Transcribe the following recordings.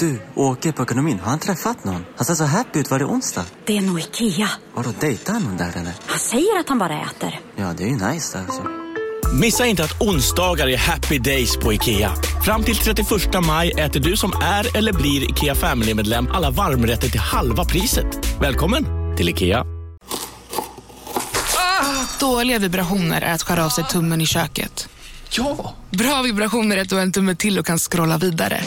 Du, åker på ekonomin. Har han träffat någon? Han ser så happy ut. Var det onsdag? Det är nog Ikea. Har du dejtar han någon där eller? Han säger att han bara äter. Ja, det är ju nice alltså. Missa inte att onsdagar är happy days på IKEA. Fram till 31 maj äter du som är eller blir IKEA Family-medlem alla varmrätter till halva priset. Välkommen till IKEA. Dåliga vibrationer är att skära av sig tummen i köket. Ja! Bra vibrationer är att du har en tumme till och kan scrolla vidare.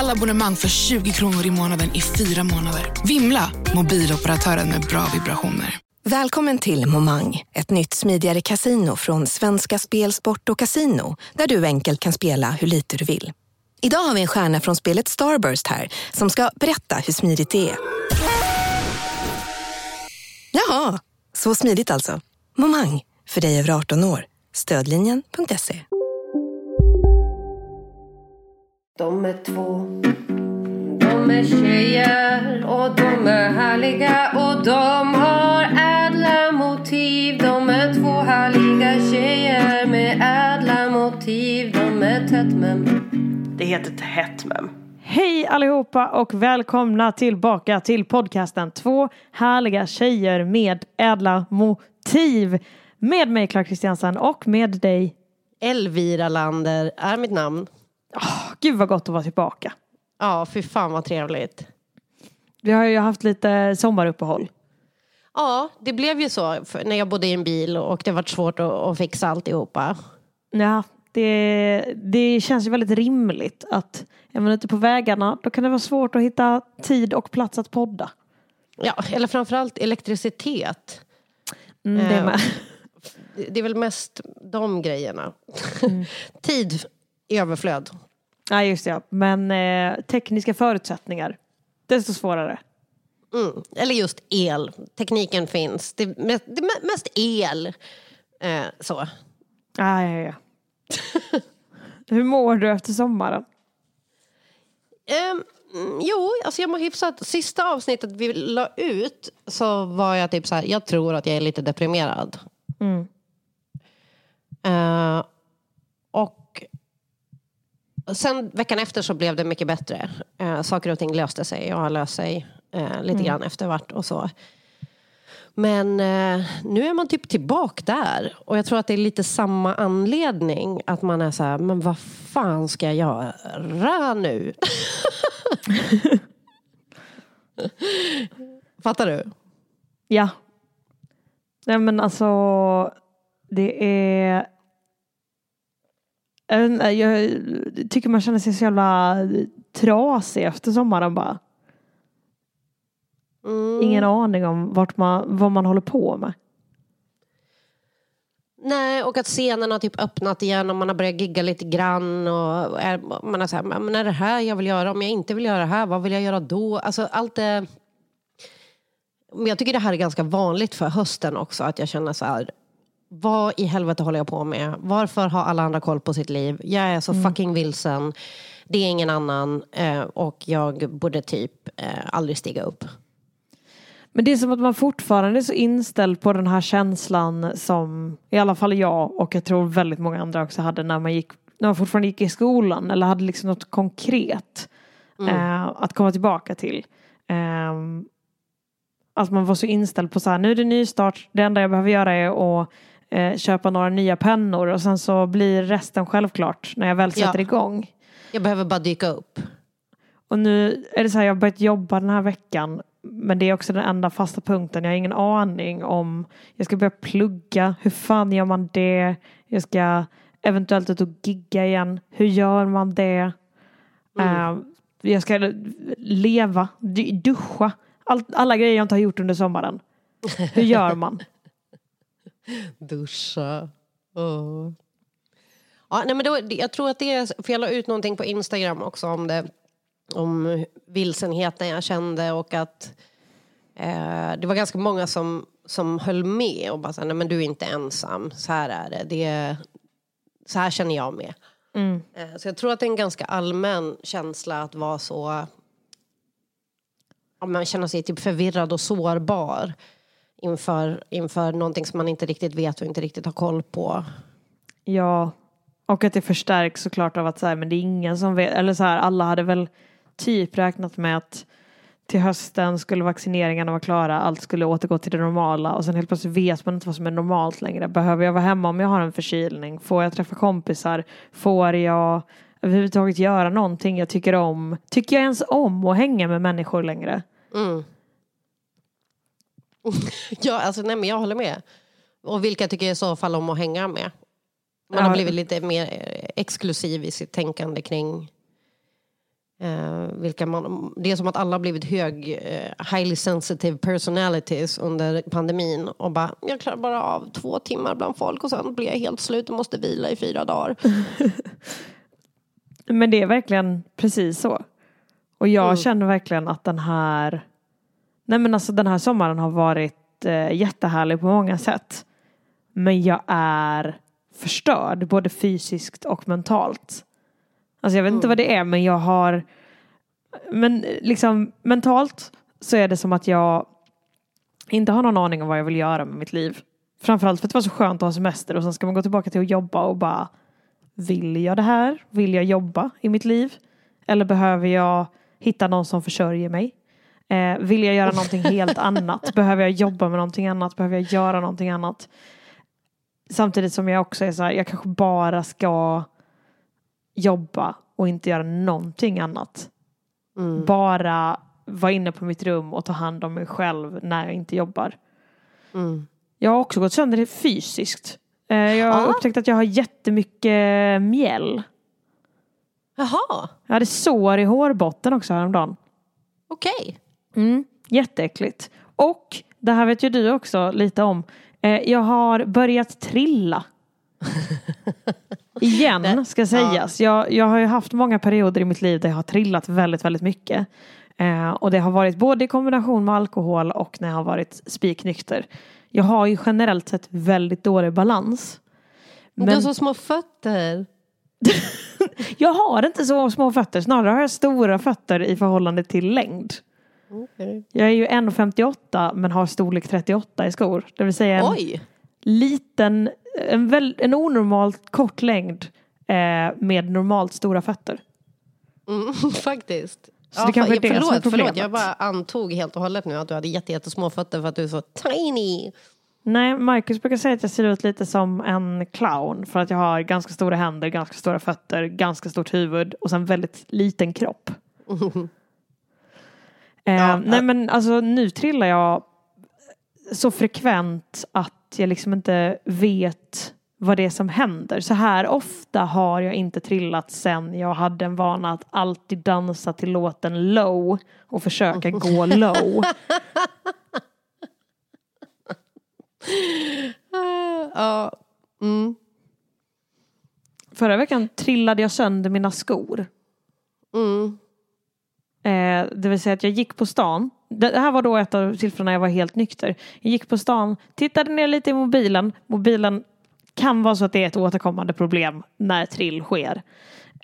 Alla abonnemang för 20 kronor i månaden i fyra månader. Vimla! Mobiloperatören med bra vibrationer. Välkommen till Momang, ett nytt smidigare casino från Svenska Spel, Sport och Casino där du enkelt kan spela hur lite du vill. Idag har vi en stjärna från spelet Starburst här som ska berätta hur smidigt det är. Jaha, så smidigt alltså. Momang, för dig över 18 år. Stödlinjen.se. De är två De är tjejer och de är härliga och de har ädla motiv De är två härliga tjejer med ädla motiv De är tätt men Det heter Tätt mem. Hej allihopa och välkomna tillbaka till podcasten Två härliga tjejer med ädla motiv. Med mig Clark Kristiansen och med dig. Elvira Lander är mitt namn. Gud vad gott att vara tillbaka. Ja, fy fan vad trevligt. Vi har ju haft lite sommaruppehåll. Ja, det blev ju så när jag bodde i en bil och det var svårt att, att fixa alltihopa. Ja, det, det känns ju väldigt rimligt att är man ute på vägarna då kan det vara svårt att hitta tid och plats att podda. Ja, eller framförallt elektricitet. Mm, det Eh, med. Det är väl mest de grejerna. Tid i överflöd. Ja just det, ja. men eh, tekniska förutsättningar desto svårare. Mm. Eller just el. Tekniken finns. Det är mest, det mest el. Eh, så. Ja, ja, ja. Hur mår du efter sommaren? Mm, jo, alltså jag mår hyfsat. Sista avsnittet vi la ut så var jag typ så här, jag tror att jag är lite deprimerad. Mm. Eh, och sen veckan efter så blev det mycket bättre. Uh, saker och ting löste sig och har löst sig eh, lite grann efter vart och så. Men eh, nu är man typ tillbaka där. Och jag tror att det är lite samma anledning. Att man är så här, men vad fan ska jag göra nu? Fattar du? Ja. Nej men alltså det är jag, tycker man känner sig så jävla trasig efter sommaren bara. Mm. Ingen aning om vart man, vad man håller på med. Nej, och att scenen har typ öppnat igen och man har börjat gigga lite grann. Och är, man är så här, men är det här jag vill göra? Om jag inte vill göra det här, vad vill jag göra då? Alltså allt det... Men jag tycker det här är ganska vanligt för hösten också. Att jag känner så här, vad i helvete håller jag på med? Varför har alla andra koll på sitt liv? Jag är så fucking vilsen. Det är ingen annan. Eh, och jag borde typ eh, aldrig stiga upp. Men det är som att man fortfarande är så inställd på den här känslan som i alla fall jag och jag tror väldigt många andra också hade när man gick när man fortfarande gick i skolan eller hade liksom något konkret eh, att komma tillbaka till. Eh, att man var så inställd på så här, nu är det nystart, det enda jag behöver göra är att eh, köpa några nya pennor och sen så blir resten självklart när jag väl Ja. sätter igång. Jag behöver bara dyka upp. Och nu är det så här, jag har börjat jobba den här veckan. Men det är också den enda fasta punkten. Jag har ingen aning om jag ska börja plugga. Hur fan gör man det? Jag ska eventuellt ut och gigga igen. Hur gör man det? Eh, jag ska leva, du- duscha. All, alla grejer jag inte har gjort under sommaren. Hur gör man? Duscha. Åh. Ja, nej, men då, jag tror att det är, för jag la ut någonting på Instagram också om det. Om vilsenheten jag kände och att eh, det var ganska många som, som höll med och bara sa, nej men du är inte ensam, så här är det. det så här känner jag med. Eh, så jag tror att det är en ganska allmän känsla att vara så, ja, man känner sig typ förvirrad och sårbar inför, inför någonting som man inte riktigt vet och inte riktigt har koll på. Ja, och att det förstärks såklart av att så här, men det är ingen som vet, eller så här, alla hade väl typ räknat med att till hösten skulle vaccineringarna vara klara, allt skulle återgå till det normala och sen helt plötsligt vet man inte vad som är normalt längre. Behöver jag vara hemma om jag har en förkylning? Får jag träffa kompisar? Får jag överhuvudtaget göra någonting jag tycker om? Tycker jag ens om att hänga med människor längre? Mm. ja, alltså, nej, men jag håller med. Och vilka tycker jag i så fall om att hänga med? Man Ja. har blivit lite mer eh, exklusiv i sitt tänkande kring eh, vilka man... Det är som att alla har blivit hög, eh, highly sensitive personalities under pandemin och bara, jag klarar bara av två timmar bland folk och sen blir jag helt slut och måste vila i fyra dagar. Men det är verkligen precis så. Och jag Mm. känner verkligen att den här Nej men alltså den här sommaren har varit eh, jättehärlig på många sätt. Men jag är förstörd både fysiskt och mentalt. Alltså jag vet inte vad det är men jag har Men liksom mentalt så är det som att jag inte har någon aning om vad jag vill göra med mitt liv. Framförallt för att det var så skönt att ha semester och sen ska man gå tillbaka till att jobba och bara Vill jag det här? Vill jag jobba i mitt liv? Eller behöver jag hitta någon som försörjer mig? Eh, vill jag göra någonting helt annat? Behöver jag jobba med någonting annat? Behöver jag göra någonting annat? Samtidigt som jag också är så här, jag kanske bara ska jobba och inte göra någonting annat. Mm. Bara vara inne på mitt rum och ta hand om mig själv när jag inte jobbar. Mm. Jag har också gått sönder fysiskt. Eh, jag har Ja. upptäckt att jag har jättemycket mjäll. Jaha, Jag hade sår i hårbotten också häromdagen. okej. Mm, jätteäckligt. Och det här vet ju du också lite om. Eh, jag har börjat trilla. Igen ska sägas. Jag, jag har ju haft många perioder i mitt liv där jag har trillat väldigt, väldigt mycket. Eh, och det har varit både i kombination med alkohol och när jag har varit spiknykter. Jag har ju generellt sett väldigt dålig balans. Du har Men så små fötter. jag har inte så små fötter, snarare har jag stora fötter i förhållande till längd. Okej. Jag är ju 1,58 men har storlek 38 i skor. Det vill säga en Oj! liten, en, väl, en onormalt kort längd eh, med normalt stora fötter. Mm, faktiskt. Så det kanske är fa- det som är förlåt, förlåt, problemet. jag bara antog helt och hållet nu att du hade jätte, jättesmå fötter för att du är så tiny. Nej, Marcus brukar säga att jag ser ut lite som en clown för att jag har ganska stora händer, ganska stora fötter, ganska stort huvud och sen väldigt liten kropp. Eh, Ja, nej äh. men alltså nu trillar jag så frekvent att jag liksom inte vet vad det är som händer. Så här ofta har jag inte trillat sen jag hade en vana att alltid dansa till låten low och försöka gå low. Ja, mm, Förra veckan trillade jag sönder mina skor. mm. Eh, det vill säga att jag gick på stan. Det här var då ett av tillfällena jag var helt nykter. Jag gick på stan, tittade ner lite i mobilen. Mobilen kan vara så att det är ett återkommande problem när trill sker.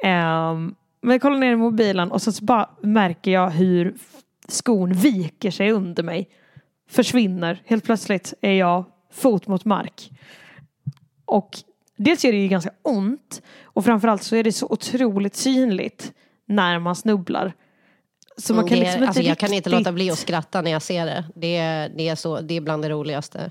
Eh, men jag kollar ner i mobilen och så bara märker jag hur skon viker sig under mig. Försvinner. Helt plötsligt är jag fot mot mark. Och dels gör det ju ganska ont och framförallt så är det så otroligt synligt när man snubblar. Så man kan det, liksom inte alltså, jag kan inte låta bli att skratta när jag ser det. Det, är- det, är, så, det är bland det roligaste.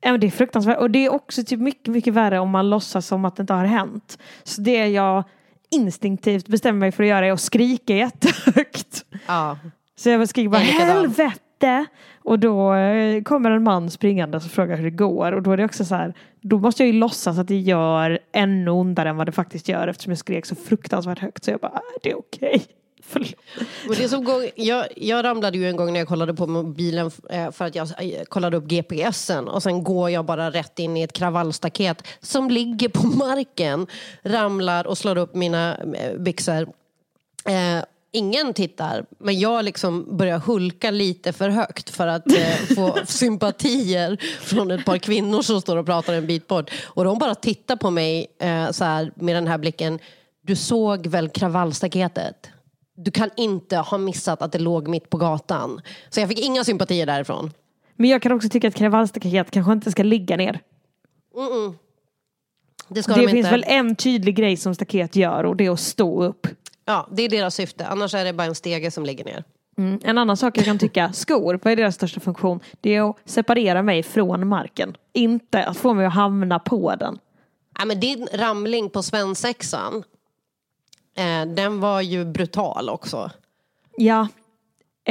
Ja, men det är fruktansvärt. Och det är också typ mycket, mycket värre om man låtsas som att det inte har hänt. Så det jag instinktivt bestämmer mig för att göra är att skrika jättehögt. Ja. Så jag skriker bara helvete! Och då eh, kommer en man springande och frågar hur det går. Och då är det också så här, då måste jag ju låtsas att det gör ännu ondare än vad det faktiskt gör eftersom jag skrek så fruktansvärt högt. Så jag bara, "Äh, det är okej. Förlåt. Och det som gång, jag, jag ramlade ju en gång när jag kollade på mobilen eh, för att jag eh, kollade upp GPSen och sen går jag bara rätt in i ett kravallstaket som ligger på marken. Ramlar och slår upp mina eh, byxor. Eh, ingen tittar, men jag liksom börjar hulka lite för högt för att eh, få sympatier från ett par kvinnor som står och pratar en bit bort. Och de bara tittar på mig eh, så här, med den här blicken. Du såg väl kravallstaketet? Du kan inte ha missat att det låg mitt på gatan. Så jag fick inga sympatier därifrån. Men jag kan också tycka att kravallstaket kanske inte ska ligga ner. Det ska det de finns inte. väl en tydlig grej som staket gör och det är att stå upp. Ja, det är deras syfte. Annars är det bara en stege som ligger ner. Mm. En annan sak jag kan tycka, skor, vad är deras största funktion? Det är att separera mig från marken. Inte att få mig att hamna på den. Ja, men din ramling på svensexan, eh, den var ju brutal också. Ja.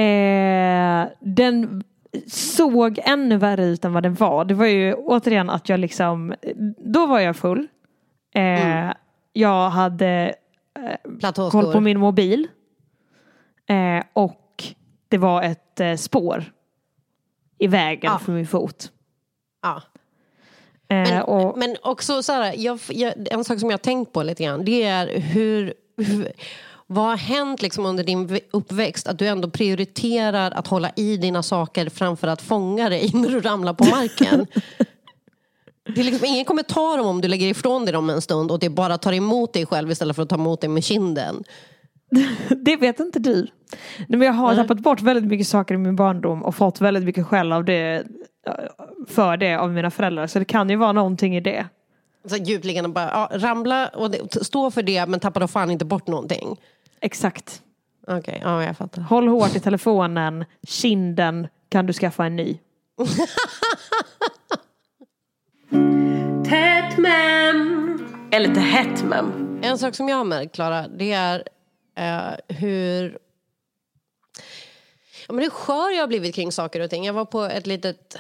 Eh, den såg ännu värre ut än vad den var. Det var ju återigen att jag liksom, då var jag full. Eh, Jag hade Platåskor. koll på min mobil. Eh, och det var ett eh, spår i vägen Ja. för min fot. Ja. Eh, Men, och, men också så här, jag, jag, en sak som jag har tänkt på lite grann, det är hur vad har hänt liksom under din uppväxt att du ändå prioriterar att hålla i dina saker framför att fånga dig när du ramlar på marken? Det är liksom ingen kommentar om om du lägger ifrån dig dem en stund och det bara tar emot dig själv istället för att ta emot dig med kinden. det vet inte du. Men jag har Nej. tappat bort väldigt mycket saker i min barndom och fått väldigt mycket skäll av det, för det av mina föräldrar. Så det kan ju vara någonting i det. Så djupligen och bara ja, ramla och det, stå för det men tappa då fan inte bort någonting. Exakt. Okej, ja jag fattar. Håll hårt i telefonen, kinden kan du skaffa en ny. Tätt mem. Eller lite hett mem. En sak som jag har märkt, Klara, det är eh, hur... Men hur skör jag har blivit kring saker och ting. Jag var på ett litet,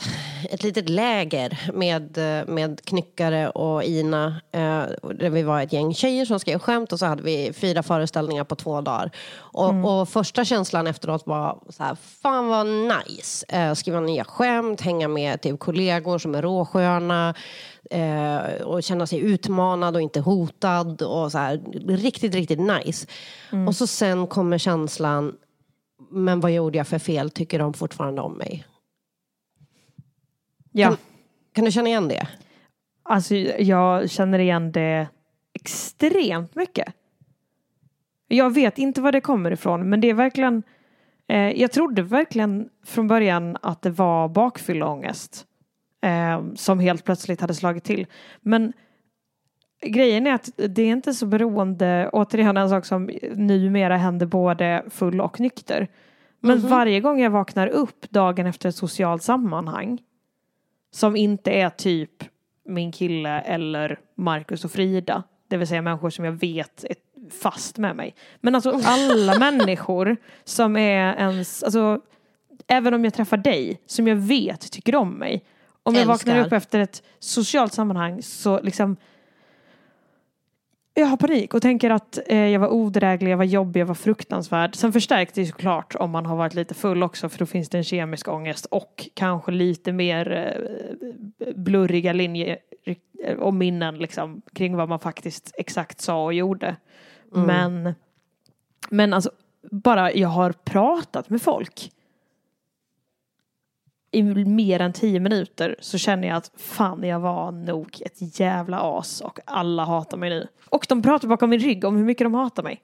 ett litet läger med, eh, med Knyckare och Ina. Eh, där vi var ett gäng tjejer som skrev skämt och så hade vi fyra föreställningar på två dagar. Och, och första känslan efteråt var så här, fan vad nice. Eh, skriva nya skämt, hänga med typ, kollegor som är råsköna. Eh, och känna sig utmanad och inte hotad. Och så här, riktigt, riktigt nice. Och så sen kommer känslan, men vad gjorde jag för fel? Tycker de fortfarande om mig? Ja, Kan du känna igen det? alltså jag känner igen det extremt mycket. Jag vet inte var det kommer ifrån men det är verkligen eh, Jag trodde verkligen från början att det var bakfylleångest eh, som helt plötsligt hade slagit till. Men grejen är att det är inte så beroende, återigen en sak som numera händer både full och nykter. Men varje gång jag vaknar upp dagen efter ett socialt sammanhang som inte är typ min kille eller Marcus och Frida. Det vill säga människor som jag vet är fast med mig. Men alltså alla människor som är ens, alltså även om jag träffar dig som jag vet tycker om mig. Om jag vaknar Älskar. upp efter ett socialt sammanhang så liksom jag har panik och tänker att eh, jag var odräglig, jag var jobbig, jag var fruktansvärd. Sen förstärks det såklart om man har varit lite full också för då finns det en kemisk ångest och kanske lite mer eh, blurriga linjer eh, och minnen liksom kring vad man faktiskt exakt sa och gjorde. Men, men alltså bara jag har pratat med folk i mer än tio minuter så känner jag att fan jag var nog ett jävla as och alla hatar mig nu. Och de pratar bakom min rygg om hur mycket de hatar mig.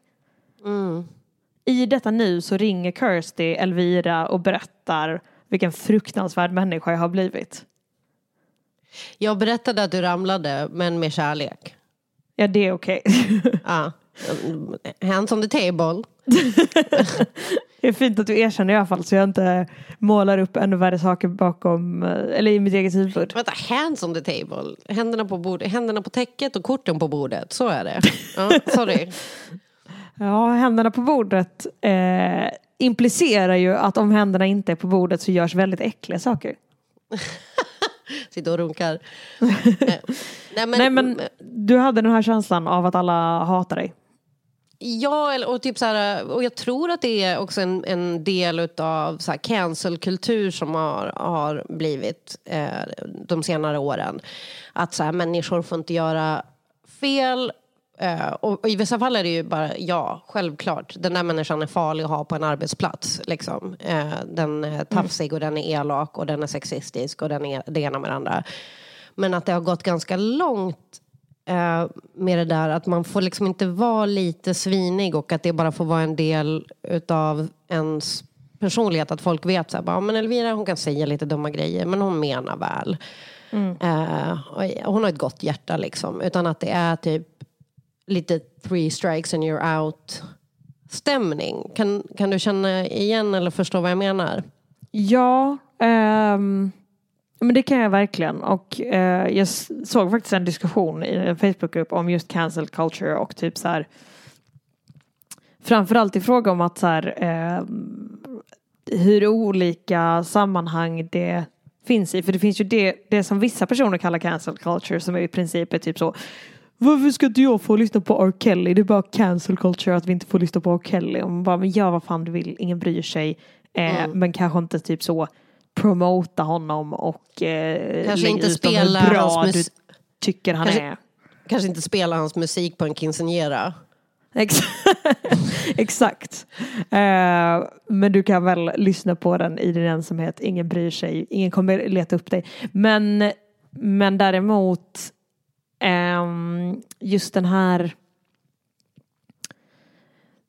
I detta nu så ringer Kirsty Elvira och berättar vilken fruktansvärd människa jag har blivit. Jag berättade att du ramlade, men med kärlek. Ja det är okej. Ja. Hands on the table. Det är fint att du erkänner i alla fall så jag inte målar upp ännu värre saker bakom, eh, eller i mitt eget huvud. Vänta, hands on the table. Händerna på, bordet, händerna på täcket och korten på bordet. Så är det. Ja, sorry. Ja, händerna på bordet eh, implicerar ju att om händerna inte är på bordet så görs väldigt äckliga saker. Sitter och runkar. Nej, men, Nej men du hade den här känslan av att alla hatar dig. Ja, och, typ så här, och jag tror att det är också en, en del av cancelkultur som har, har blivit eh, de senare åren. Att så här, människor får inte göra fel. Eh, och, och I vissa fall är det ju bara, ja, självklart. Den där människan är farlig att ha på en arbetsplats. Liksom. Eh, den är tafsig och den är elak och den är sexistisk och den är det ena med det andra. Men att det har gått ganska långt eh, med det där att man får liksom inte vara lite svinig och att det bara får vara en del utav ens personlighet. Att folk vet så här, bara, men Elvira hon kan säga lite dumma grejer men hon menar väl. Eh, och hon har ett gott hjärta liksom. Utan att det är typ lite three strikes and you're out stämning. Kan, kan du känna igen eller förstå vad jag menar? Ja, ehm, men det kan jag verkligen. Och eh, jag såg faktiskt en diskussion i en Facebookgrupp om just cancel culture och typ så här framförallt i fråga om att så här ehm, hur olika sammanhang det finns i. För det finns ju det, det som vissa personer kallar cancel culture som är i princip är typ så varför ska inte jag få lyssna på R. Kelly? Det är bara cancel culture att vi inte får lyssna på R. Kelly. Och man bara, men gör vad fan du vill, ingen bryr sig. Eh, Men kanske inte typ så promota honom och eh, Kanske inte spela hur bra hans du tycker han Kanske- är. Kanske inte spela hans musik på en quinceañera. Ex- Exakt. Eh, men du kan väl lyssna på den i din ensamhet. Ingen bryr sig. Ingen kommer leta upp dig. Men, men däremot ehm, just den här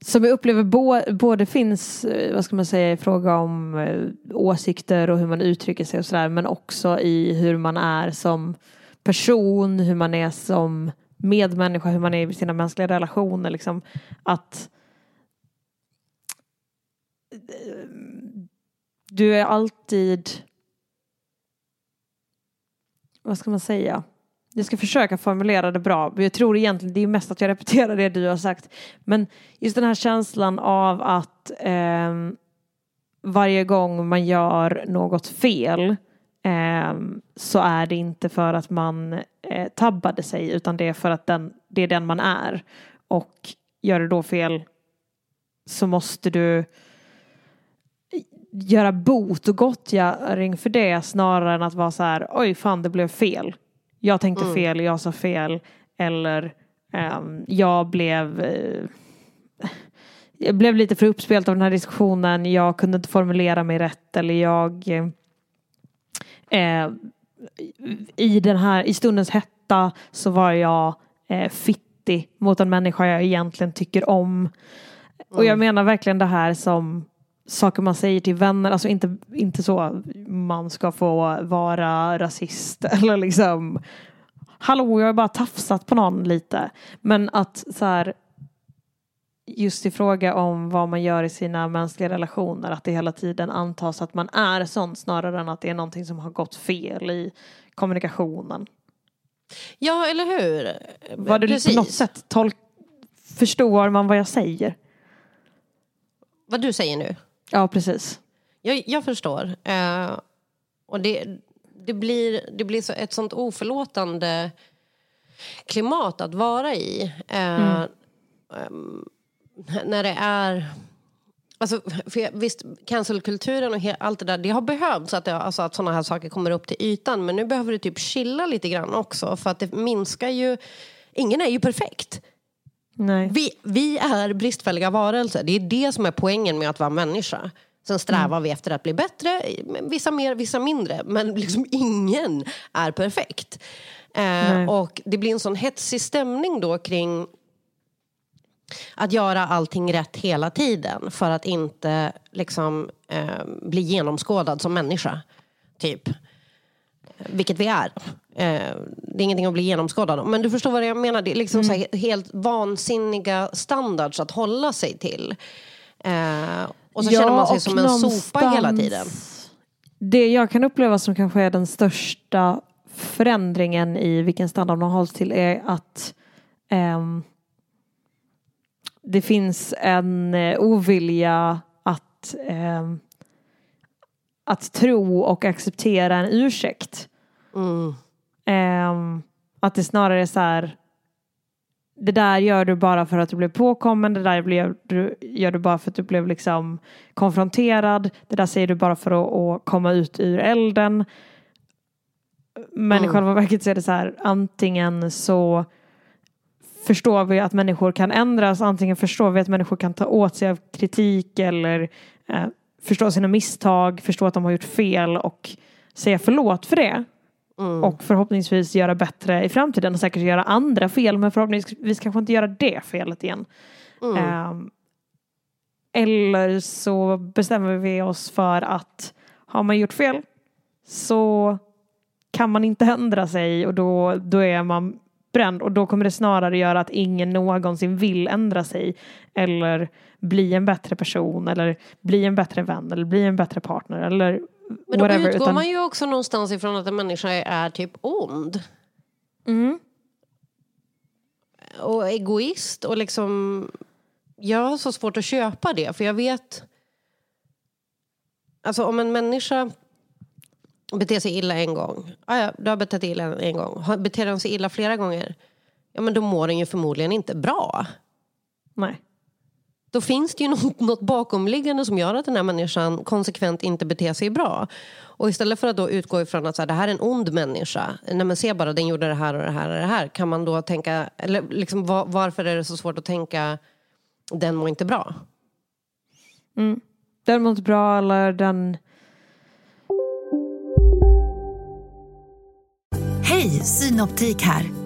som jag upplever bo, både finns, eh, vad ska man säga, i fråga om eh, åsikter och hur man uttrycker sig och sådär, men också i hur man är som person, hur man är som medmänniska, hur man är i sina mänskliga relationer. Liksom. Att eh, du är alltid vad ska man säga? Jag ska försöka formulera det bra. Jag tror egentligen det är mest att jag repeterar det du har sagt. Men just den här känslan av att eh, varje gång man gör något fel eh, så är det inte för att man eh, tabbade sig utan det är för att den, det är den man är. Och gör du då fel så måste du eh, göra bot och gottgöring för det snarare än att vara så här oj fan det blev fel. Jag tänkte fel, jag sa fel eller ehm, jag blev eh, jag blev lite för uppspelt av den här diskussionen. Jag kunde inte formulera mig rätt eller jag eh, i den här i stundens hetta så var jag eh, fittig mot en människa jag egentligen tycker om. Och jag menar verkligen det här som saker man säger till vänner, alltså inte, inte så man ska få vara rasist eller liksom hallå jag har bara tafsat på någon lite. Men att så här just i fråga om vad man gör i sina mänskliga relationer att det hela tiden antas att man är sån snarare än att det är någonting som har gått fel i kommunikationen. Ja, eller hur? Var det Precis. på något sätt tolk förstår man vad jag säger? Vad du säger nu. Ja precis. Jag, jag förstår. Eh, och det, det blir, det blir så ett sånt oförlåtande klimat att vara i. Eh, ehm, när det är... Alltså, för jag, visst, cancelkulturen och he, allt det där, det har behövts att, det, alltså, att sådana här saker kommer upp till ytan. Men nu behöver det typ chilla lite grann också. För att det minskar ju... Ingen är ju perfekt. Nej. Vi, vi är bristfälliga varelser. Det är det som är poängen med att vara människa. Sen strävar vi efter att bli bättre, vissa mer, vissa mindre. Men liksom ingen är perfekt. Eh, och det blir en sån hetsig stämning då kring att göra allting rätt hela tiden för att inte liksom, eh, bli genomskådad som människa. Typ. Vilket vi är. Eh, det är ingenting att bli genomskådad om. Men du förstår vad jag menar. Det är liksom så här helt vansinniga standards att hålla sig till. Eh, och så känner man sig som en sopa hela tiden. Det jag kan uppleva som kanske är den största förändringen i vilken standard man hålls till är att ehm, det finns en eh, ovilja att, ehm, att tro och acceptera en ursäkt. Mm. Ehm, att det snarare är så här det där gör du bara för att du blev påkommen, det där gör du, gör du bara för att du blev liksom konfronterad, det där säger du bara för att, att komma ut ur elden. Men i Mm. själva verket så är det så här, antingen så förstår vi att människor kan ändras, antingen förstår vi att människor kan ta åt sig av kritik eller eh, förstå sina misstag, förstå att de har gjort fel och säga förlåt för det. Mm. Och förhoppningsvis göra bättre i framtiden och säkert göra andra fel men förhoppningsvis kanske inte göra det felet igen. Mm. Ehm, eller så bestämmer vi oss för att har man gjort fel så kan man inte ändra sig och då, då är man utbränd och då kommer det snarare göra att ingen någonsin vill ändra sig eller bli en bättre person eller bli en bättre vän eller bli en bättre partner eller Men då whatever. utgår utan- man ju också någonstans ifrån att en människa är typ ond. Mm. Och egoist och liksom... Jag har så svårt att köpa det för jag vet... Alltså om en människa beter sig illa en gång. Ah, ja, du har betett dig illa en gång. Beter den sig illa flera gånger? Ja men då mår den ju förmodligen inte bra. Nej. Då finns det ju något, något bakomliggande som gör att den här människan konsekvent inte beter sig bra. Och istället för att då utgå ifrån att så här, det här är en ond människa, nej men se bara den gjorde det här och det här och det här. Kan man då tänka, eller liksom var, varför är det så svårt att tänka den mår inte bra? Mm. Den mår inte bra eller den... Hej, Synoptik här.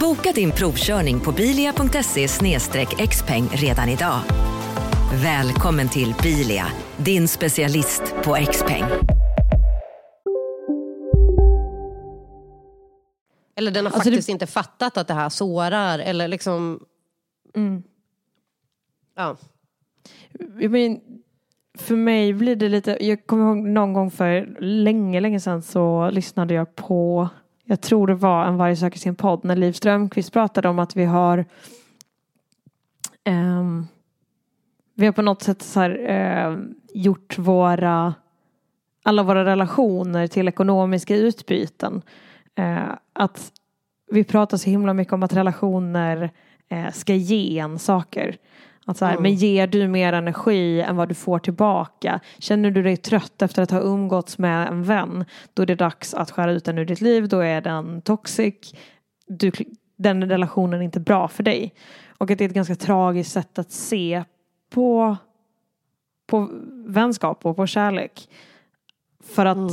Boka din provkörning på bilia.se xpeng redan idag. Välkommen till Bilia, din specialist på XPeng. Eller den har Alltså, faktiskt inte fattat att det här sårar eller liksom... Mm. Ja. Jag men, för mig blir det lite, jag kommer ihåg någon gång för länge, länge sedan så lyssnade jag på, jag tror det var en Varje söker sin podd, när Liv Strömquist pratade om att vi har um, vi har på något sätt så här, uh, gjort våra alla våra relationer till ekonomiska utbyten. Uh, att vi pratar så himla mycket om att relationer uh, ska ge en saker. Att så här, Mm. Men ger du mer energi än vad du får tillbaka? Känner du dig trött efter att ha umgåtts med en vän? Då är det dags att skära ut den ur ditt liv. Då är den toxic. Du, den relationen är inte bra för dig. Och att det är ett ganska tragiskt sätt att se på, på vänskap och på kärlek. För att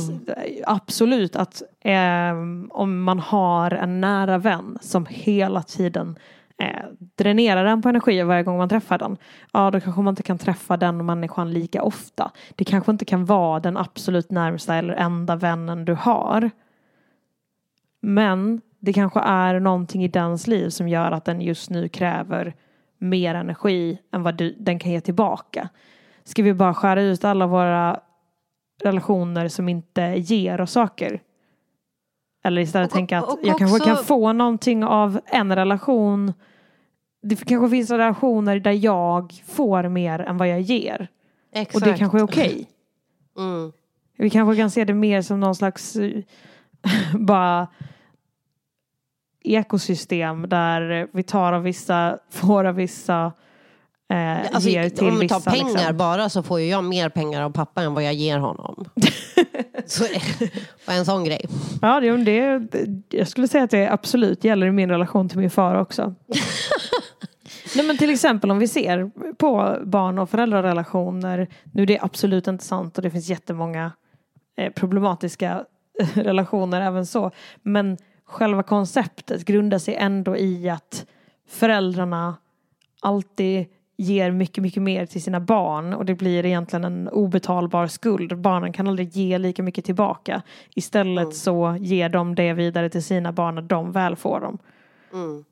absolut att eh, om man har en nära vän som hela tiden eh, dränerar den på energi varje gång man träffar den. Ja, då kanske man inte kan träffa den människan lika ofta. Det kanske inte kan vara den absolut närmsta eller enda vännen du har. Men det kanske är någonting i dens liv som gör att den just nu kräver mer energi än vad du, den kan ge tillbaka. Ska vi bara skära ut alla våra relationer som inte ger oss saker? Eller istället tänka att och jag kanske också- kan få någonting av en relation. Det kanske finns relationer där jag får mer än vad jag ger. Exakt. Och det kanske är okej. Mm. Vi kanske kan se det mer som någon slags eh, bara ekosystem där vi tar av vissa, får av vissa, eh, Alltså, ger till om vi tar pengar liksom. bara så får ju jag mer pengar av pappa än vad jag ger honom. så, bara en sån grej. Ja, det, det, jag skulle säga att det absolut gäller i min relation till min far också. Nej, men till exempel om vi ser på barn och föräldrarelationer. Nu är det absolut inte sant och det finns jättemånga eh, problematiska relationer även så. Men själva konceptet grundar sig ändå i att föräldrarna alltid ger mycket, mycket mer till sina barn och det blir egentligen en obetalbar skuld. Barnen kan aldrig ge lika mycket tillbaka. Istället så ger de det vidare till sina barn när de väl får dem. Mm.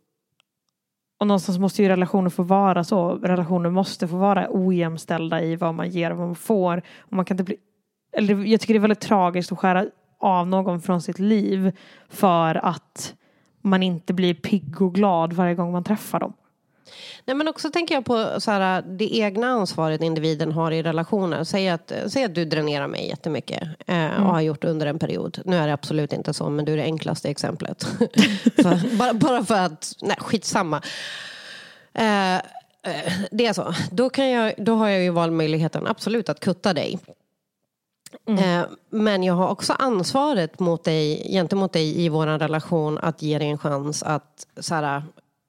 Och någonstans måste ju relationer få vara så. Relationer måste få vara ojämställda i vad man ger och vad man får. Och man kan inte bli, eller jag tycker det är väldigt tragiskt att skära av någon från sitt liv för att man inte blir pigg och glad varje gång man träffar dem. Nej, men också tänker jag på så här, det egna ansvaret individen har i relationer. Säg att, säg att du dränerar mig jättemycket eh, och har gjort under en period. Nu är det absolut inte så, men du är det enklaste exemplet. så, bara, bara för att, nej skitsamma. Eh, eh, det är så. Då, kan jag, då har jag ju valmöjligheten absolut att kutta dig. Eh, men jag har också ansvaret mot dig, gentemot dig i vår relation att ge dig en chans att, så här,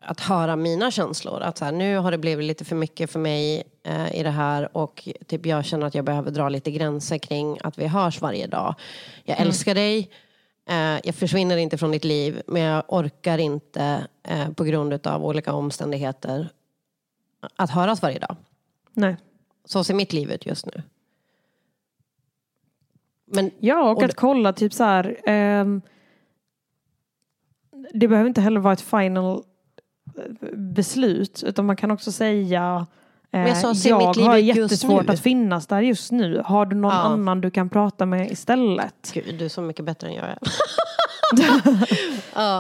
att höra mina känslor. Att så här, nu har det blivit lite för mycket för mig eh, i det här och typ jag känner att jag behöver dra lite gränser kring att vi hörs varje dag. Jag Mm. älskar dig. Eh, jag försvinner inte från ditt liv men jag orkar inte eh, på grund av olika omständigheter att höras varje dag. Nej. Så ser mitt liv ut just nu. Men, Ja, och och att kolla typ så här. ehm, det behöver inte heller vara ett final beslut utan man kan också säga eh, jag sa, se jag mitt liv har jättesvårt nu." att finnas där just nu. Har du någon Ja. annan du kan prata med istället? Gud, du är så mycket bättre än jag är. ja.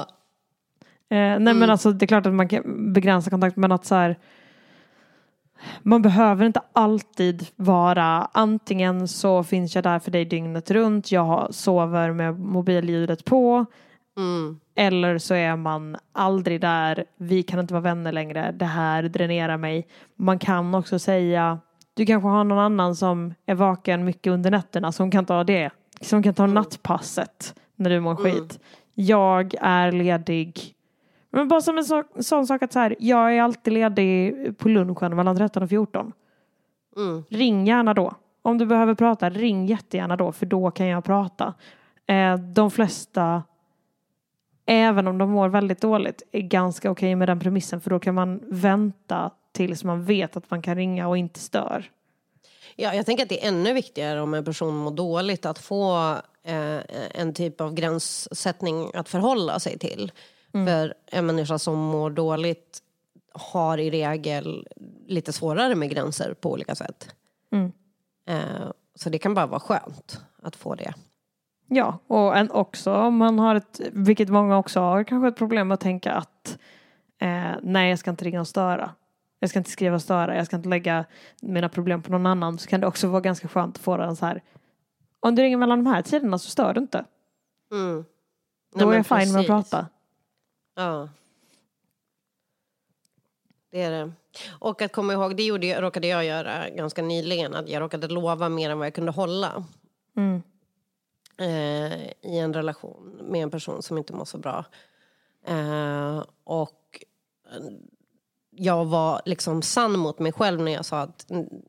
Eh, nej Mm. men alltså det är klart att man kan begränsa kontakt men att så här man behöver inte alltid vara antingen så finns jag där för dig dygnet runt, jag sover med mobilljudet på Mm. eller så är man aldrig där, vi kan inte vara vänner längre, det här dränerar mig. Man kan också säga, du kanske har någon annan som är vaken mycket under nätterna som kan ta det, som kan ta Mm. nattpasset när du mår skit. Jag är ledig men bara som en så, sån sak att så här, jag är alltid ledig på lunchen mellan 13 och 14. Mm. Ring gärna då. Om du behöver prata, ring jättegärna då för då kan jag prata. Eh, de flesta, även om de mår väldigt dåligt, är ganska okej med den premissen för då kan man vänta tills man vet att man kan ringa och inte stör. Ja, jag tänker att det är ännu viktigare om en person mår dåligt att få eh, en typ av gränssättning att förhålla sig till. För en människa som mår dåligt har i regel lite svårare med gränser på olika sätt. Mm. Eh, så det kan bara vara skönt att få det. Ja, och en också om man har ett, vilket många också har, kanske ett problem med att tänka att eh, nej, jag ska inte ringa och störa. Jag ska inte skriva och störa, jag ska inte lägga mina problem på någon annan. Så kan det också vara ganska skönt att få den så här, om du ringer mellan de här tiderna så stör du inte. Mm. Då Nej, är men jag fine med att precis. prata. Ja. Det är det. Och att komma ihåg, det gjorde, jag- råkade jag göra ganska nyligen. Att jag råkade lova mer än vad jag kunde hålla. Mm. Eh, i en relation med en person som inte mår så bra. Eh, och eh, jag var liksom sann mot mig själv när jag sa att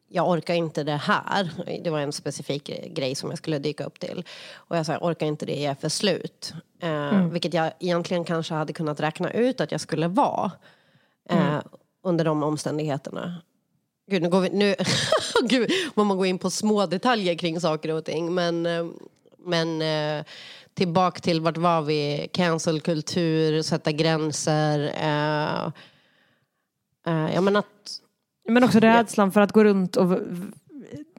jag orkar inte det här. Det var en specifik grej som jag skulle dyka upp till. Och jag sa jag orkar inte det, jag är för slut. Eh, Mm. Vilket jag egentligen kanske hade kunnat räkna ut att jag skulle vara. Eh, Mm. Under de omständigheterna. Gud, nu går vi... Nu, Gud, man går in på små detaljer kring saker och ting. Men, eh, men eh, tillbaka till vart var vi? Cancelkultur, sätta gränser. Eh, eh, ja, men att... Men också rädslan för att gå runt och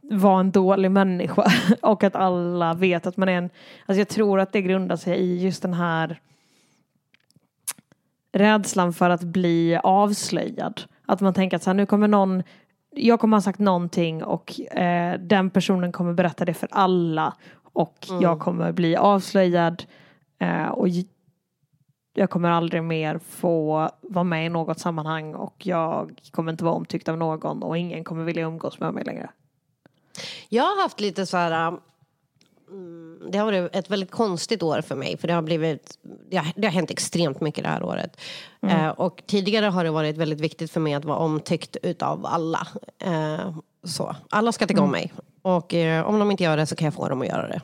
vara en dålig människa. Och att alla vet att man är en... Alltså jag tror att det grundar sig i just den här rädslan för att bli avslöjad. Att man tänker att så här, nu kommer någon, jag kommer ha sagt någonting och eh, den personen kommer berätta det för alla och Mm. jag kommer bli avslöjad eh, och jag kommer aldrig mer få vara med i något sammanhang och jag kommer inte vara omtyckt av någon och ingen kommer vilja umgås med mig längre. Jag har haft lite så här... mm, Det har varit ett väldigt konstigt år för mig. För det har, blivit, det har, det har hänt extremt mycket det här året. Mm. Eh, och tidigare har det varit väldigt viktigt för mig att vara omtyckt utav alla. Eh, så. Alla ska tycka om Mm. mig. Och eh, om de inte gör det så kan jag få dem att göra det.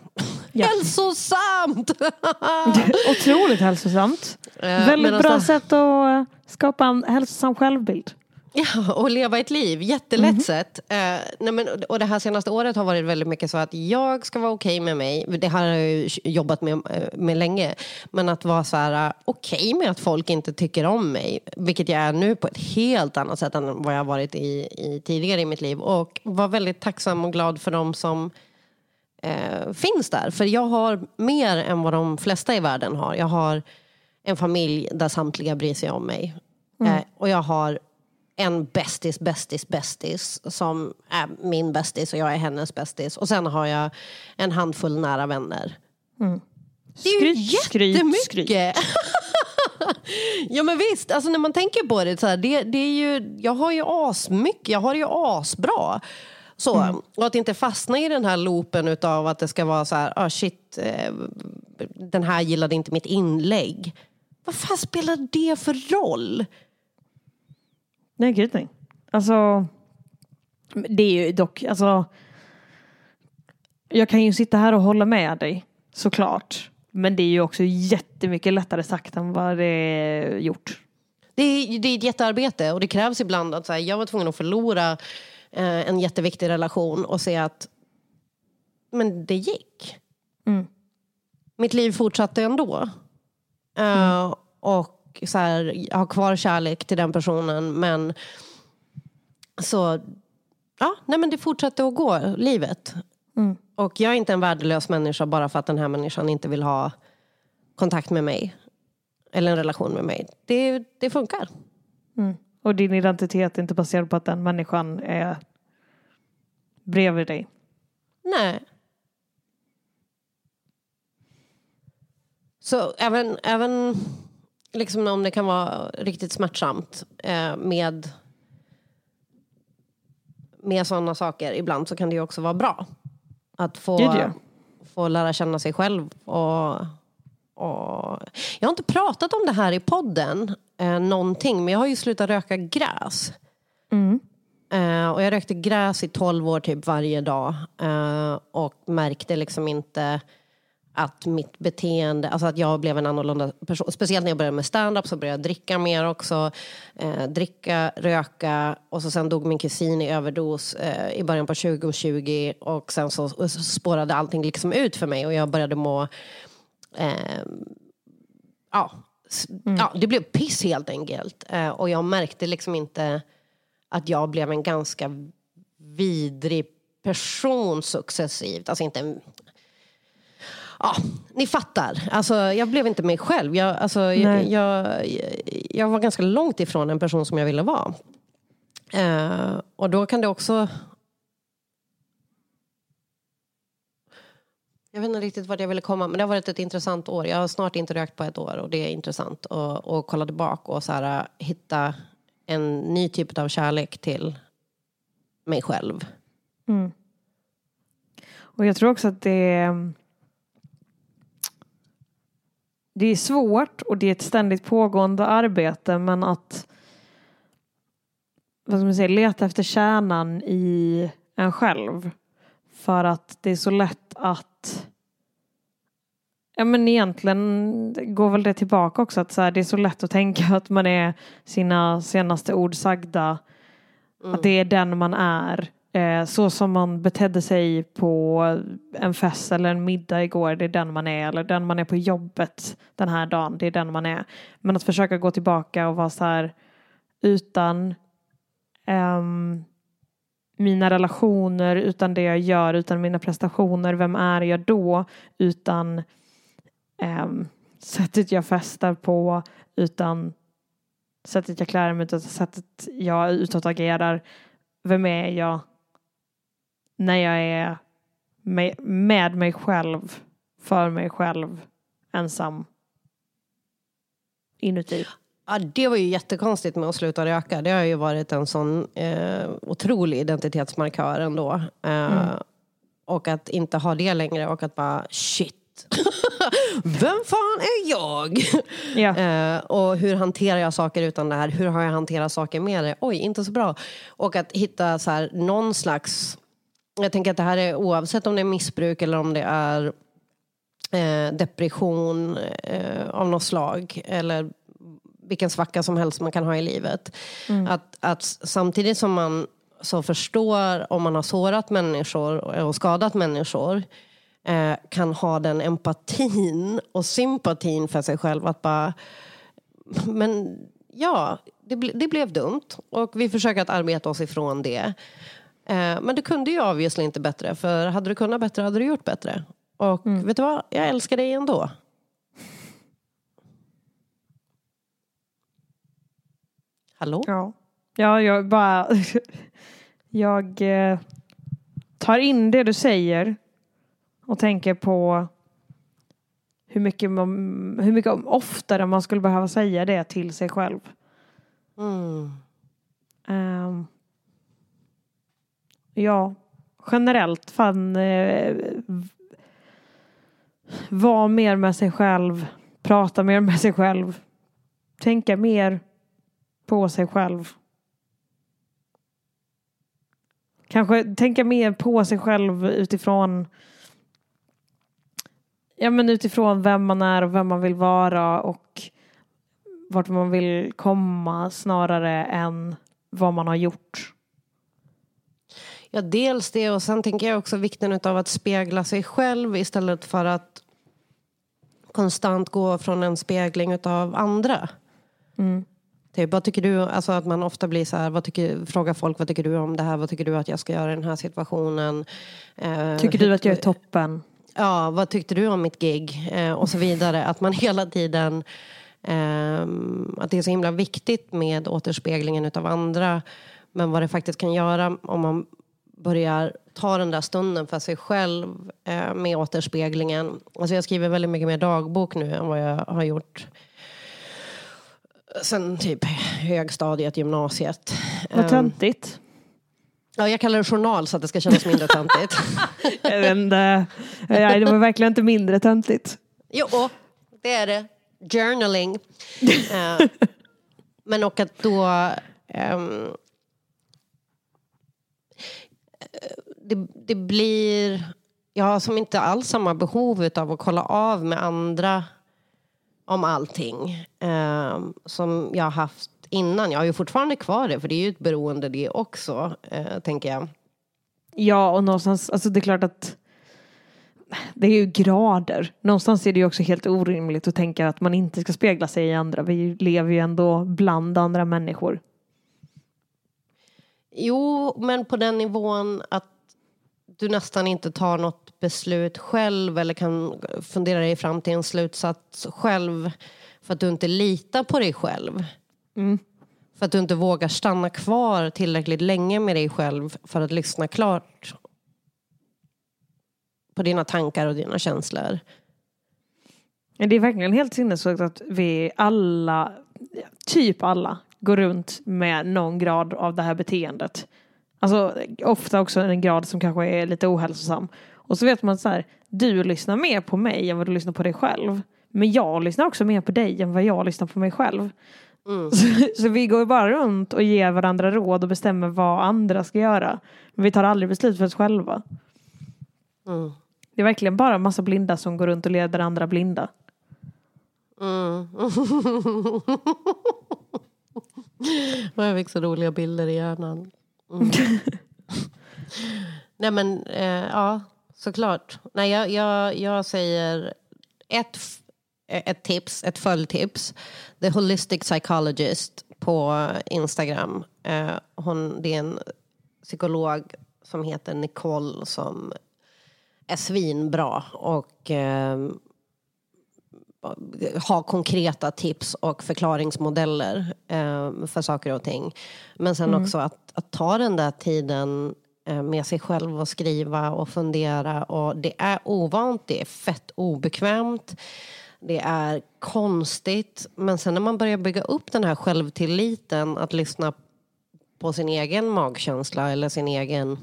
Ja. Hälsosamt! Otroligt hälsosamt. Eh, Väldigt medan bra det- sätt att eh, skapa en hälsosam självbild. Ja, och leva ett liv. Jättelätt Mhm. sätt. Eh, nej men, och det här senaste året har varit väldigt mycket så att jag ska vara okej med mig. Det här har jag ju jobbat med, eh, med länge. Men att vara så här eh, okej med att folk inte tycker om mig. Vilket jag är nu på ett helt annat sätt än vad jag har varit i, i tidigare i mitt liv. Och vara väldigt tacksam och glad för dem som eh, finns där. För jag har mer än vad de flesta i världen har. Jag har en familj där samtliga bryr sig om mig. Mm. Eh, och jag har en bästis, bästis, bästis som är min bästis och jag är hennes bästis. Och sen har jag en handfull nära vänner. Mm. Det är ju Skryt, skryt, jättemycket! Ja men visst, alltså när man tänker på det så här, det, det är ju, jag har ju asmycket, jag har det ju asbra. Så, Mm. Och att inte fastna i den här loopen utav att det ska vara så här, ah shit, eh, den här gillade inte mitt inlägg. Vad fan spelar det för roll? Nej, gud nej. Alltså, det är ju dock, alltså. Jag kan ju sitta här och hålla med dig, såklart. Men det är ju också jättemycket lättare sagt än vad det är gjort. Det är, det är ett jättearbete och det krävs ibland att så här, jag var tvungen att förlora eh, en jätteviktig relation och se att men det gick. Mm. Mitt liv fortsatte ändå. Eh, och så här, har kvar kärlek till den personen men så, ja, nej men det fortsatte att gå, livet. Mm. Och jag är inte en värdelös människa bara för att den här människan inte vill ha kontakt med mig. Eller en relation med mig. Det, det funkar. Mm. Och din identitet är inte baserad på att den människan är bredvid dig. Nej. Så även, även liksom om det kan vara riktigt smärtsamt eh, med, med sådana saker ibland så kan det ju också vara bra. Att få, få lära känna sig själv. Och, och... Jag har inte pratat om det här i podden eh, någonting men jag har ju slutat röka gräs. Mm. Eh, och jag rökte gräs i 12 år typ varje dag. Eh, och märkte liksom inte att mitt beteende, alltså att jag blev en annorlunda person. Speciellt när jag började med stand-up så började jag dricka mer också. Eh, dricka, röka och så sen dog min kusin i överdos eh, i början på 2020. Och sen så, så spårade allting liksom ut för mig och jag började må eh, ja, s- ja, det blev piss helt enkelt. Eh, och jag märkte liksom inte att jag blev en ganska vidrig person successivt. Alltså inte. Ja, ni fattar. Alltså, jag blev inte mig själv. Jag, alltså, jag, jag, jag var ganska långt ifrån en person som jag ville vara. Eh, och då kan det också... Jag vet inte riktigt vart jag ville komma, men det har varit ett intressant år. Jag har snart inte rökt på ett år och det är intressant att att kolla tillbaka och så här, hitta en ny typ av kärlek till mig själv. Mm. Och jag tror också att det är, det är svårt och det är ett ständigt pågående arbete men att vad ska man säga, leta efter kärnan i en själv. För att det är så lätt att Ja men egentligen går väl det tillbaka också att så här, det är så lätt att tänka att man är sina senaste ord sagda. Att det är den man är. Eh, så som man betedde sig på en fest eller en middag igår, det är den man är. Eller den man är på jobbet den här dagen, det är den man är. Men att försöka gå tillbaka och vara så här utan ehm, mina relationer, utan det jag gör, utan mina prestationer, vem är jag då? Utan ehm, sättet jag festar på, utan sättet jag klär mig, utan sättet jag utåtagerar. Vem är jag när jag är med, med mig själv, för mig själv, ensam inuti? Ja, det var ju jättekonstigt med att sluta röka. Det har ju varit en sån eh, otrolig identitetsmarkör ändå. Eh, Mm. Och att inte ha det längre och att bara shit. Vem fan är jag? Eh, och hur hanterar jag saker utan det här? Hur har jag hanterat saker med det? Oj, inte så bra. Och att hitta så här, någon slags... Jag tänker att det här är oavsett om det är missbruk eller om det är eh, depression eh, av något slag. Eller vilken svacka som helst man kan ha i livet. Mm. Att, att samtidigt som man så förstår om man har sårat människor och skadat människor eh, kan ha den empatin och sympatin för sig själv att bara men ja, det, ble, det blev dumt och vi försöker att arbeta oss ifrån det. Eh, men du kunde ju obviously inte bättre för hade du kunnat bättre hade du gjort bättre. Och vet du vad, jag älskar dig ändå. Hallå? Ja, ja jag bara... jag eh, tar in det du säger och tänker på hur mycket, man, hur mycket oftare man skulle behöva säga det till sig själv. Mm. Ehm, ja, generellt fan eh, vara mer med sig själv, prata mer med sig själv, tänka mer på sig själv. Kanske tänka mer på sig själv utifrån Ja men utifrån vem man är och vem man vill vara och vart man vill komma snarare än vad man har gjort. Ja, dels det och sen tänker jag också vikten av att spegla sig själv istället för att konstant gå från en spegling av andra. Mm. Typ, vad tycker du, alltså att man ofta blir så här, vad tycker, frågar folk vad tycker du om det här, vad tycker du att jag ska göra i den här situationen? Eh, Tycker du att jag är toppen? Ja, vad tyckte du om mitt gig? Eh, och så vidare. Att man hela tiden... ehm, att det är så himla viktigt med återspeglingen utav andra. Men vad det faktiskt kan göra om man börjar ta den där stunden för sig själv eh, med återspeglingen. Alltså jag skriver väldigt mycket mer dagbok nu än vad jag har gjort sen typ högstadiet, gymnasiet. Vad Ehm, töntigt. Ja, jag kallar det journal så att det ska kännas mindre töntigt. Jag vet inte. Nej, det var verkligen inte mindre töntigt. Jo, det är det. Journaling. Eh, men och att då... eh, det, det blir... Jag har som inte alls samma behov av att kolla av med andra om allting eh, som jag har haft innan. Jag har ju fortfarande kvar det, för det är ju ett beroende det också, eh, tänker jag. Ja, och någonstans, alltså det är klart att det är ju grader. Någonstans är det ju också helt orimligt att tänka att man inte ska spegla sig i andra. Vi lever ju ändå bland andra människor. Jo, men på den nivån att du nästan inte tar något beslut själv eller kan fundera dig fram till en slutsats själv för att du inte litar på dig själv. Mm. För att du inte vågar stanna kvar tillräckligt länge med dig själv för att lyssna klart på dina tankar och dina känslor. Det är verkligen helt sinnessjukt att vi alla, typ alla, går runt med någon grad av det här beteendet. Alltså ofta också en grad som kanske är lite ohälsosam. Och så vet man så här, du lyssnar mer på mig än vad du lyssnar på dig själv. Men jag lyssnar också mer på dig än vad jag lyssnar på mig själv. Så, så vi går bara runt och ger varandra råd och bestämmer vad andra ska göra. Men vi tar aldrig beslut för oss själva. Mm. Det är verkligen bara en massa blinda som går runt och leder andra blinda. Mm. Och jag fick så roliga bilder i hjärnan. Mm. Nej men, eh, ja, såklart. Nej, jag, jag, jag säger ett, f- ett tips, ett följdtips. The Holistic Psychologist på Instagram. Eh, hon, det är en psykolog som heter Nicole som är svinbra och eh, ha konkreta tips och förklaringsmodeller eh, för saker och ting. Men sen Mm. också att, att ta den där tiden eh, med sig själv och skriva och fundera. Och det är ovant, det är fett obekvämt. Det är konstigt. Men sen när man börjar bygga upp den här självtilliten att lyssna på sin egen magkänsla eller sin egen...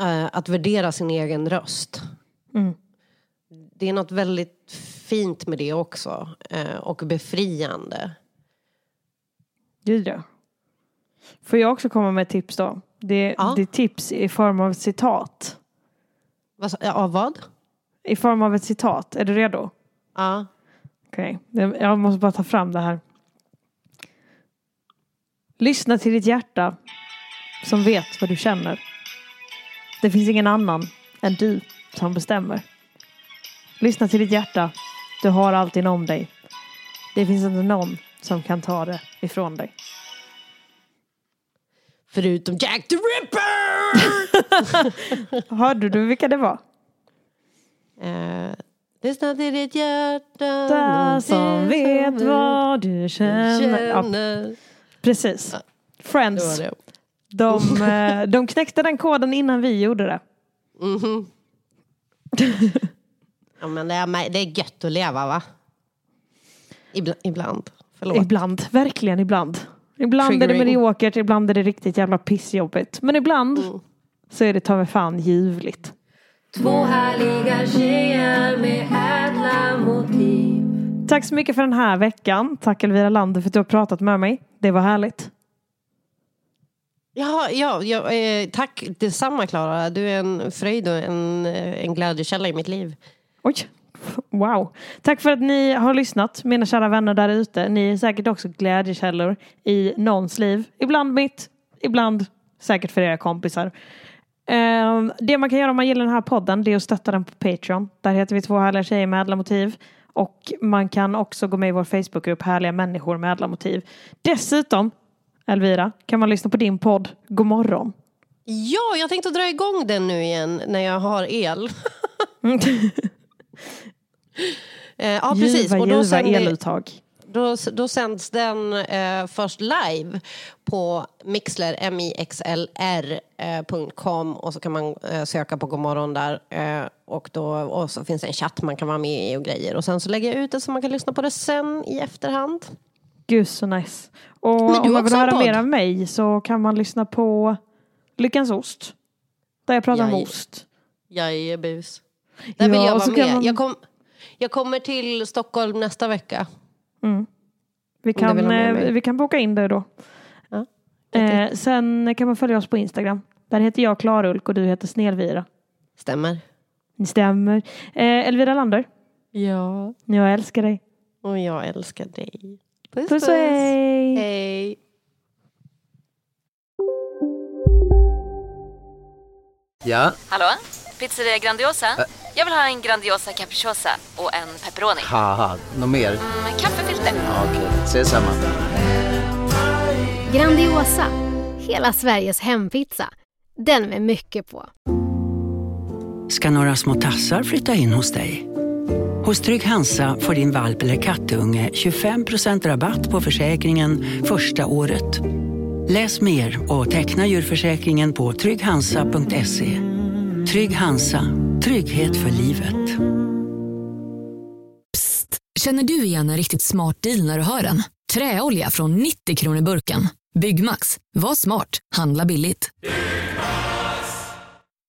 eh, att värdera sin egen röst Mm. Det är något väldigt fint med det också. Eh, och befriande. Gud ja. Får jag också komma med tips då? Det, det är tips i form av citat. Vad, ja, vad? I form av ett citat. Är du redo? Ja. Okej, Det- jag måste bara ta fram det här. Lyssna till ditt hjärta som vet vad du känner. Det finns ingen annan än du som bestämmer. Lyssna till ditt hjärta. Du har allt inom dig. Det finns inte någon som kan ta det ifrån dig. Förutom Jack the Ripper! Hörde du vilka det var? Eh, lyssna till ditt hjärta. Där som vet vad du känner. Ja, känner. precis. Friends. Det var det. De, eh, de knäckte den koden innan vi gjorde det. Mhm. Ja, men det, är, det är gött att leva va? Ibland. ibland. Förlåt. Ibland, verkligen ibland. Ibland är det Triggering. mediokert, ibland är det riktigt jävla pissjobbigt. Men ibland Mm. så är det ta mig fan ljuvligt. Två härliga tjejer med ädla motiv. Tack så mycket för den här veckan. Tack Elvira Lander för att du har pratat med mig. Det var härligt. Ja, ja, ja eh, tack detsamma Klara. Du är en fröjd och en, eh, en glädjekälla i mitt liv. Oj, wow. Tack för att ni har lyssnat, mina kära vänner där ute. Ni är säkert också glädjekällor i någons liv. Ibland mitt, ibland säkert för era kompisar. Ehm, det man kan göra om man gillar den här podden det är att stötta den på Patreon. Där heter vi två härliga tjejer med ädla motiv. Och man kan också gå med i vår Facebookgrupp Härliga människor med ädla motiv. Dessutom, Elvira, kan man lyssna på din podd God morgon. Ja, jag tänkte dra igång den nu igen när jag har el. Eh, ja, precis. Ljuva, Och då ljuva eluttag. Då, då sänds den eh, först live på mixler, mixlr.com och så kan man eh, söka på Godmorgon där. Eh, och, då, och så finns det en chatt man kan vara med i och grejer. Och sen så lägger jag ut det så man kan lyssna på det sen i efterhand. Gud så nice. Och om man vill höra mer av mig så kan man lyssna på Lyckans Ost. Där jag pratar om Jaj. ost. Jajebus. Där vill Ja, jag och vara så kan med. man- Jag, kom, jag kommer till Stockholm nästa vecka. Mm. Vi, kan, eh, vi kan boka in det då. Ja, eh, sen kan man följa oss på Instagram. Där heter jag Klarulk och du heter Snelvira. Stämmer. Stämmer. Eh, Elvira Lander, Ja. jag älskar dig. Och jag älskar dig. Puss, Puss och hej. Hej. Ja, Hallå? Pizzeria Grandiosa? Jag vill ha en Grandiosa capriciosa och en pepperoni. haha, något mer? Med kaffefilter. Ja, Okej, ses samma. Grandiosa, hela Sveriges hempizza. Den med mycket på. ska några små tassar flytta in hos dig. Hos Trygg Hansa får din valp eller kattunge 25% rabatt på försäkringen första året. Läs mer och teckna djurförsäkringen på trygghansa.se. Trygg Hansa, trygghet för livet. Känner du igen en riktigt smart deal när du hör den? Träolja från 90 kronor burken. Byggmax. Var smart. Handla billigt.